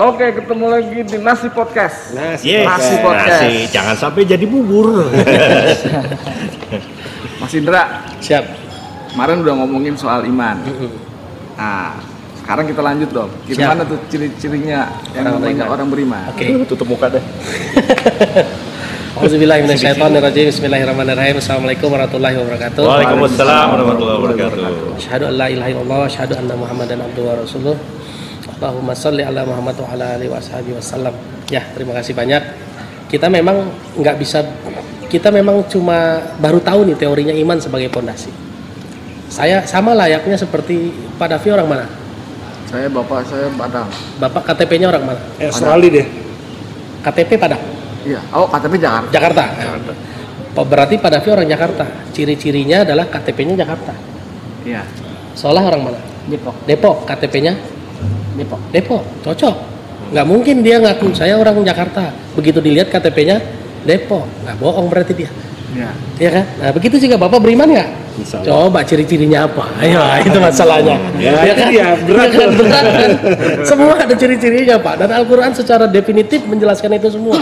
Oke, ketemu lagi di Nasi Podcast. Nasi Yes, Nasi podcast. nasi. Jangan sampai jadi bubur. Mas Indra, Siap. kemarin udah ngomongin soal iman. Nah, sekarang kita lanjut dong. Gimana tuh ciri-cirinya yang Orang namanya beriman. orang beriman? Oke. Tutup muka deh. Auzubillahiminasyaitonirrajim. Bismillahirrahmanirrahim. Assalamualaikum warahmatullahi wabarakatuh. Waalaikumsalam warahmatullahi wabarakatuh. Asyhadu an la ilaha illallah wa asyhadu anna Muhammadan abduhu wa rasuluh. Allahumma shalli ala Muhammad wa ala alihi washabihi wasallam. Ya, terima kasih banyak. Kita memang nggak bisa kita memang cuma baru tahu nih teorinya iman sebagai pondasi. Saya sama layaknya seperti Pak Davi orang mana? Saya bapak saya Padang. Bapak KTP-nya orang mana? Eh, Australia deh. KTP Padang. Iya. Oh, KTP Jakarta. Jakarta. Oh, Berarti Pak Davi orang Jakarta. Ciri-cirinya adalah KTP-nya Jakarta. Iya. Seolah orang mana? Depok. Depok. KTP-nya Depok. Depok. Cocok. Nggak mungkin dia ngaku saya orang Jakarta. Begitu dilihat KTP-nya Depok. Nggak bohong berarti dia. Iya. Iya kan? Nah begitu juga Bapak beriman nggak? Coba ciri-cirinya apa? Ayo, itu masalahnya. Ya, Iya itu dia, berat kan? Berat kan? Semua ada ciri-cirinya Pak. Dan Al-Quran secara definitif menjelaskan itu semua.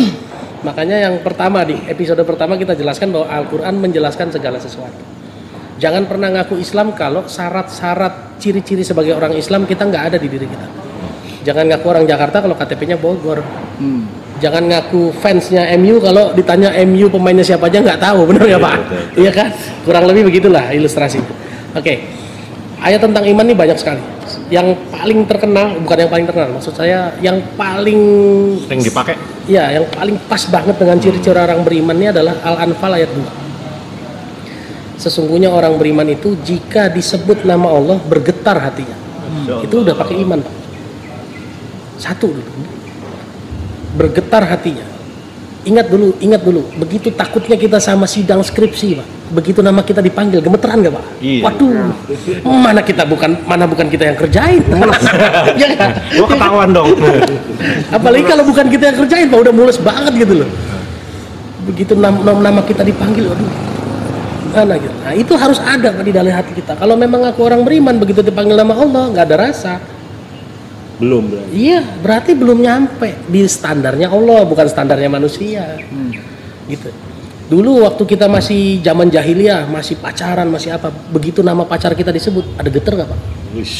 Makanya yang pertama di episode pertama kita jelaskan bahwa Al-Quran menjelaskan segala sesuatu. Jangan pernah ngaku Islam kalau syarat-syarat ciri-ciri sebagai orang Islam kita nggak ada di diri kita. Jangan ngaku orang Jakarta kalau KTP-nya Bogor. Hmm. Jangan ngaku fansnya MU kalau ditanya MU pemainnya siapa aja nggak tahu, benar ya Iya, Pak? betul, betul. Iya kan? Kurang lebih begitulah ilustrasi. Oke, ayat tentang iman ini banyak sekali. Yang paling terkenal, bukan yang paling terkenal, maksud saya yang paling, Sering dipakai. ya yang paling pas banget dengan ciri-ciri orang beriman ini adalah Al-Anfal ayat 2. Sesungguhnya orang beriman itu jika disebut nama Allah bergetar hatinya. Itu udah pakai iman, Pak. Satu dulu. Bergetar hatinya. Ingat dulu, ingat dulu. Begitu takutnya kita sama sidang skripsi, Pak. Begitu nama kita dipanggil, gemeteran gak, Pak? Iya. Waduh, mana kita bukan, mana bukan kita yang kerjain? ya kan? Gua ketahuan dong. Apalagi kalau bukan kita yang kerjain, Pak, udah mules banget gitu loh. Begitu nama, nama kita dipanggil, waduh, mana gitu. Nah itu harus ada Pak di dalam hati kita. Kalau memang aku orang beriman, begitu dipanggil nama Allah, nggak ada rasa. Belum, belum. Iya, berarti belum nyampe di standarnya Allah, bukan standarnya manusia. Hmm. Gitu. Dulu waktu kita masih zaman jahiliyah, masih pacaran, masih apa, begitu nama pacar kita disebut, ada geter nggak pak?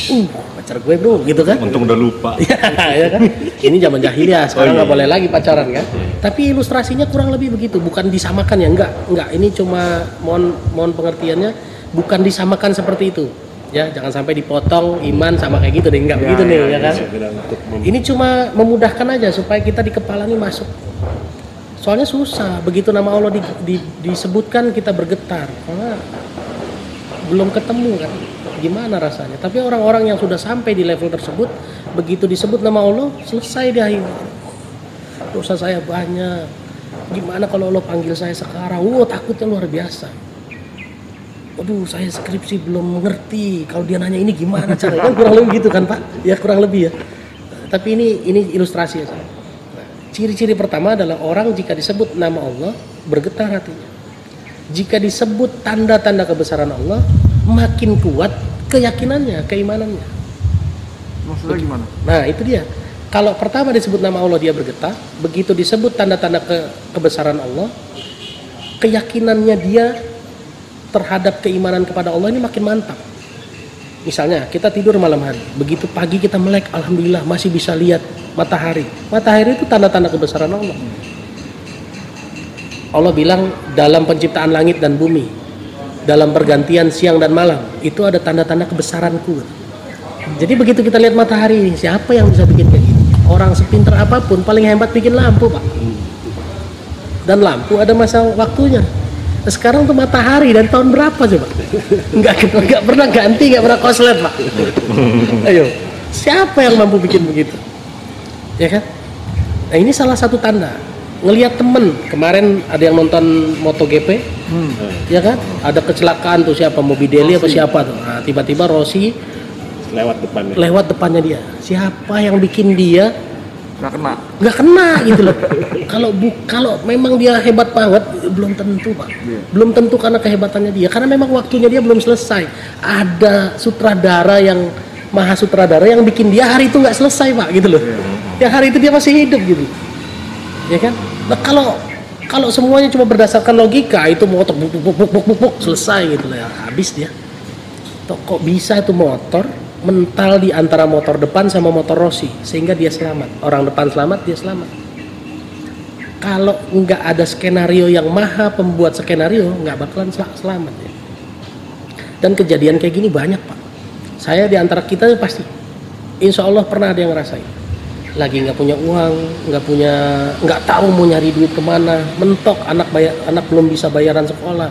Uh, pacar gue bro, gitu kan? Untung udah lupa. Iya, ya kan? Ini zaman jahiliyah, sekarang Oh, nggak iya. boleh lagi pacaran kan? Tapi ilustrasinya kurang lebih begitu, bukan disamakan ya, enggak, enggak. Ini cuma mohon mohon pengertiannya, bukan disamakan seperti itu. Ya, jangan sampai dipotong iman sama kayak gitu deh, enggak begitu nih, ya kan? Saya bilang untuk mem- Ini cuma memudahkan aja supaya kita di kepala ini masuk. Soalnya susah, begitu nama Allah di- di- disebutkan kita bergetar. Karena belum ketemu kan, gimana rasanya. Tapi orang-orang yang sudah sampai di level tersebut, begitu disebut nama Allah, selesai dia. Dosa saya banyak. Gimana kalau Allah panggil saya sekarang? Wow, takutnya luar biasa. Waduh, saya skripsi belum mengerti. Kalau dia nanya ini gimana caranya? Kan kurang lebih gitu kan, Pak? Ya kurang lebih ya. Tapi ini ini ilustrasi ya. Ciri-ciri pertama adalah orang jika disebut nama Allah bergetar hatinya. Jika disebut tanda-tanda kebesaran Allah, makin kuat keyakinannya, keimanannya. Maksudnya gimana? Nah, itu dia. Kalau pertama disebut nama Allah dia bergetar, begitu disebut tanda-tanda ke- kebesaran Allah, keyakinannya dia terhadap keimanan kepada Allah ini makin mantap. Misalnya kita tidur malam hari, begitu pagi kita melek, alhamdulillah masih bisa lihat matahari. Matahari itu tanda-tanda kebesaran Allah. Allah bilang dalam penciptaan langit dan bumi, dalam pergantian siang dan malam, itu ada tanda-tanda kebesaranku. Jadi begitu kita lihat matahari ini, siapa yang bisa bikin kayak gini? Orang sepinter apa pun paling hebat bikin lampu, Pak. Dan lampu ada masa waktunya. Nah, sekarang tuh matahari dari tahun berapa coba? Nggak, nggak pernah ganti, nggak pernah koslet, Pak. Ayo, siapa yang mampu bikin begitu? Ya kan? Nah ini salah satu tanda. Ngelihat temen kemarin ada yang nonton MotoGP, Hmm. ya kan? Ada kecelakaan tuh siapa Morbidelli apa siapa tuh? Nah, tiba-tiba Rossi lewat depannya. lewat depannya dia. Siapa yang bikin dia Nggak kena. nggak kena gitu loh. kalau bu kalau memang dia hebat banget belum tentu pak. Iya. Belum tentu karena kehebatannya dia. Karena memang waktunya dia belum selesai. Ada sutradara yang maha sutradara yang bikin dia hari itu nggak selesai pak gitu loh yang hari itu dia masih hidup gitu ya kan? Nah kalau kalau semuanya cuma berdasarkan logika itu motor buk buk buk buk buk, buk, selesai gitu lah ya. Habis dia. Tuh, kok bisa itu motor mental di antara motor depan sama motor Rossi sehingga dia selamat? Orang depan selamat dia selamat. Kalau nggak ada skenario yang maha pembuat skenario nggak bakalan sel- selamat ya. dan kejadian kayak gini banyak pak. Saya di antara kita pasti insya Allah pernah ada yang ngerasain lagi nggak punya uang nggak punya nggak tahu mau nyari duit ke mana. Mentok anak bayar anak belum bisa bayaran sekolah.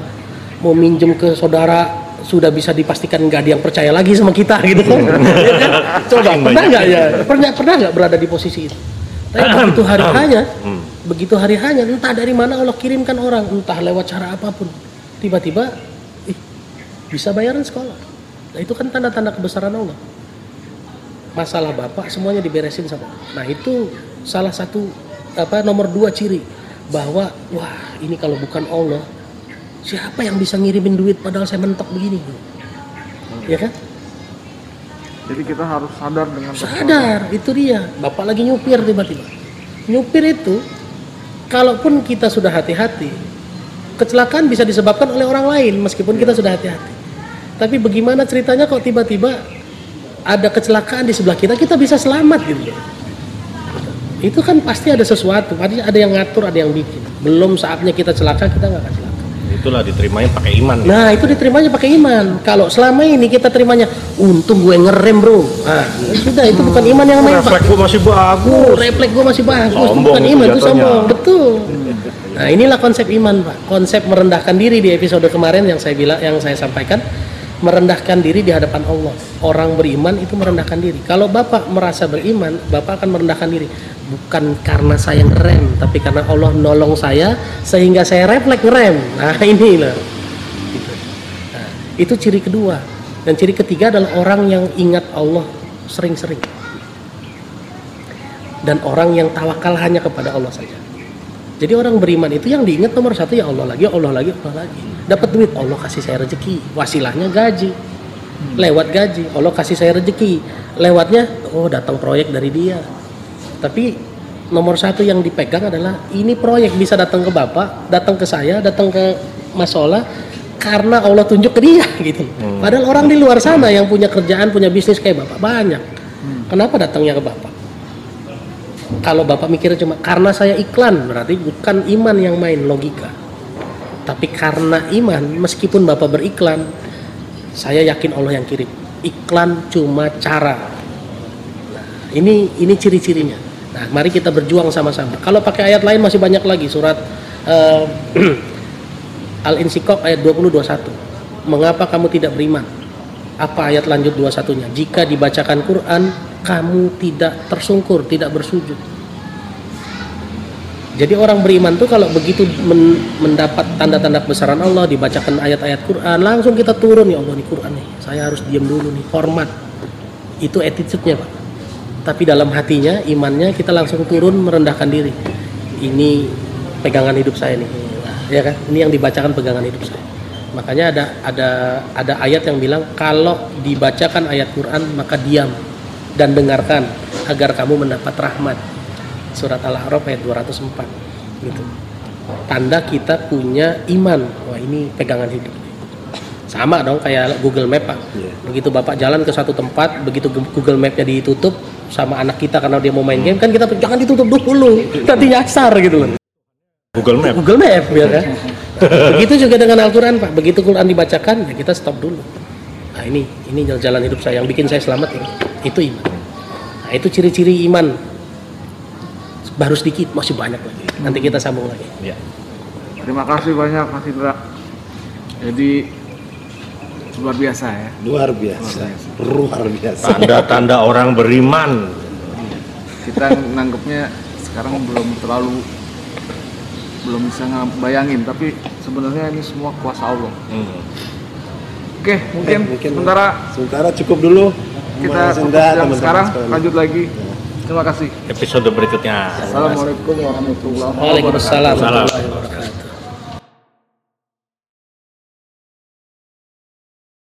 Mau minjem ke saudara sudah bisa dipastikan nggak ada yang percaya lagi sama kita gitu. Kan Ya kan? coba pernah nggak ya? Pernah pernah nggak berada di posisi itu? Tapi begitu hari hanya begitu hari hanya entah dari mana Allah kirimkan orang entah lewat cara apa pun. Tiba-tiba ih, bisa bayaran sekolah. Nah itu kan tanda-tanda kebesaran Allah masalah bapak semuanya diberesin sama nah itu salah satu apa nomor dua ciri bahwa wah ini kalau bukan Allah siapa yang bisa ngirimin duit padahal saya mentok begini ya kan? Jadi kita harus sadar dengan sadar itu dia. Bapak lagi nyupir tiba-tiba. Nyupir itu kalaupun kita sudah hati-hati kecelakaan bisa disebabkan oleh orang lain meskipun kita sudah hati-hati. Tapi bagaimana ceritanya kok tiba-tiba ada kecelakaan di sebelah kita kita bisa selamat gitu itu kan pasti ada sesuatu pasti ada yang ngatur ada yang bikin belum saatnya kita celaka kita nggak akan celaka Itulah diterimanya pakai iman. Nah itu diterimanya pakai iman. Kalau selama ini kita terimanya, untung gue ngerem bro. Nah sudah itu bukan iman yang main. Refleks gua masih Oh, bagus. refleks gue masih bagus, Sombong bukan itu iman itu sombong, betul. Nah inilah konsep iman pak, konsep merendahkan diri di episode kemarin yang saya bilang, yang saya sampaikan, merendahkan diri di hadapan Allah. Orang beriman itu merendahkan diri. Kalau bapak merasa beriman, bapak akan merendahkan diri, bukan karena saya ngerem, tapi karena Allah nolong saya sehingga saya refleks ngerem. Nah ini loh. Gitu. Nah, itu ciri kedua. Dan ciri ketiga adalah orang yang ingat Allah sering-sering dan orang yang tawakal hanya kepada Allah saja. Jadi orang beriman itu yang diingat nomor satu ya Allah lagi, ya Allah lagi, Allah lagi. Dapat duit, Allah kasih saya rezeki. Wasilahnya gaji. Lewat gaji, Allah kasih saya rezeki. Lewatnya, oh datang proyek dari dia. Tapi nomor satu yang dipegang adalah ini proyek bisa datang ke bapak, datang ke saya, datang ke Mas Ola karena Allah tunjuk ke dia gitu. Padahal orang di luar sana yang punya kerjaan, punya bisnis kayak bapak banyak. Kenapa datangnya ke bapak? Kalau Bapak mikirnya cuma karena saya iklan, berarti bukan iman yang main logika. Tapi karena iman, meskipun Bapak beriklan, saya yakin Allah yang kirim. Iklan cuma cara. Nah, ini ini ciri-cirinya. Nah, mari kita berjuang sama-sama. Kalau pakai ayat lain masih banyak lagi surat eh, Al-Insyikok ayat 20 21. Mengapa kamu tidak beriman? Apa ayat lanjut 21-nya? Jika dibacakan Quran, kamu tidak tersungkur, tidak bersujud. Jadi orang beriman tuh kalau begitu men- mendapat tanda-tanda kebesaran Allah, dibacakan ayat-ayat Quran, langsung kita turun ya Allah nih Quran nih. Saya harus diam dulu nih, hormat. Itu attitude-nya, Pak. Tapi dalam hatinya, imannya kita langsung turun merendahkan diri. Ini pegangan hidup saya nih. Ya kan? Ini yang dibacakan pegangan hidup saya. Makanya ada ada ada ayat yang bilang kalau dibacakan ayat Quran maka diam dan dengarkan agar kamu mendapat rahmat. Surat Al-A'raf ayat 204 gitu. Tanda kita punya iman. Wah, ini pegangan hidup. Sama dong kayak Google Map, Pak. Iya. Begitu Bapak jalan ke satu tempat, begitu Google Map-nya ditutup sama anak kita karena dia mau main game kan kita jangan ditutup dulu. Nanti nyasar gitu loh. Google Map. Google Map ya kan. Begitu juga dengan Al-Quran Pak. Begitu Quran dibacakan ya kita stop dulu. Nah ini ini jalan hidup saya yang bikin saya selamat ini. Itu iman. Nah itu ciri-ciri iman. Baru sedikit masih banyak lagi. Nanti kita sambung lagi. Ya. Terima kasih banyak Mas Indra. Jadi luar biasa ya. luar biasa luar biasa Tanda-tanda orang beriman. Kita nanggepnya sekarang belum terlalu belum bisa bayangin tapi sebenarnya ini semua kuasa Allah. Hmm. Oke, mungkin, Eh, mungkin sementara sementara cukup dulu kita Indra, yang teman-teman sekarang sekalian. lanjut lagi. Terima kasih. Episode berikutnya. Assalamualaikum warahmatullahi wabarakatuh. Waalaikumsalam Waalaikumsalam. warahmatullahi wabarakatuh.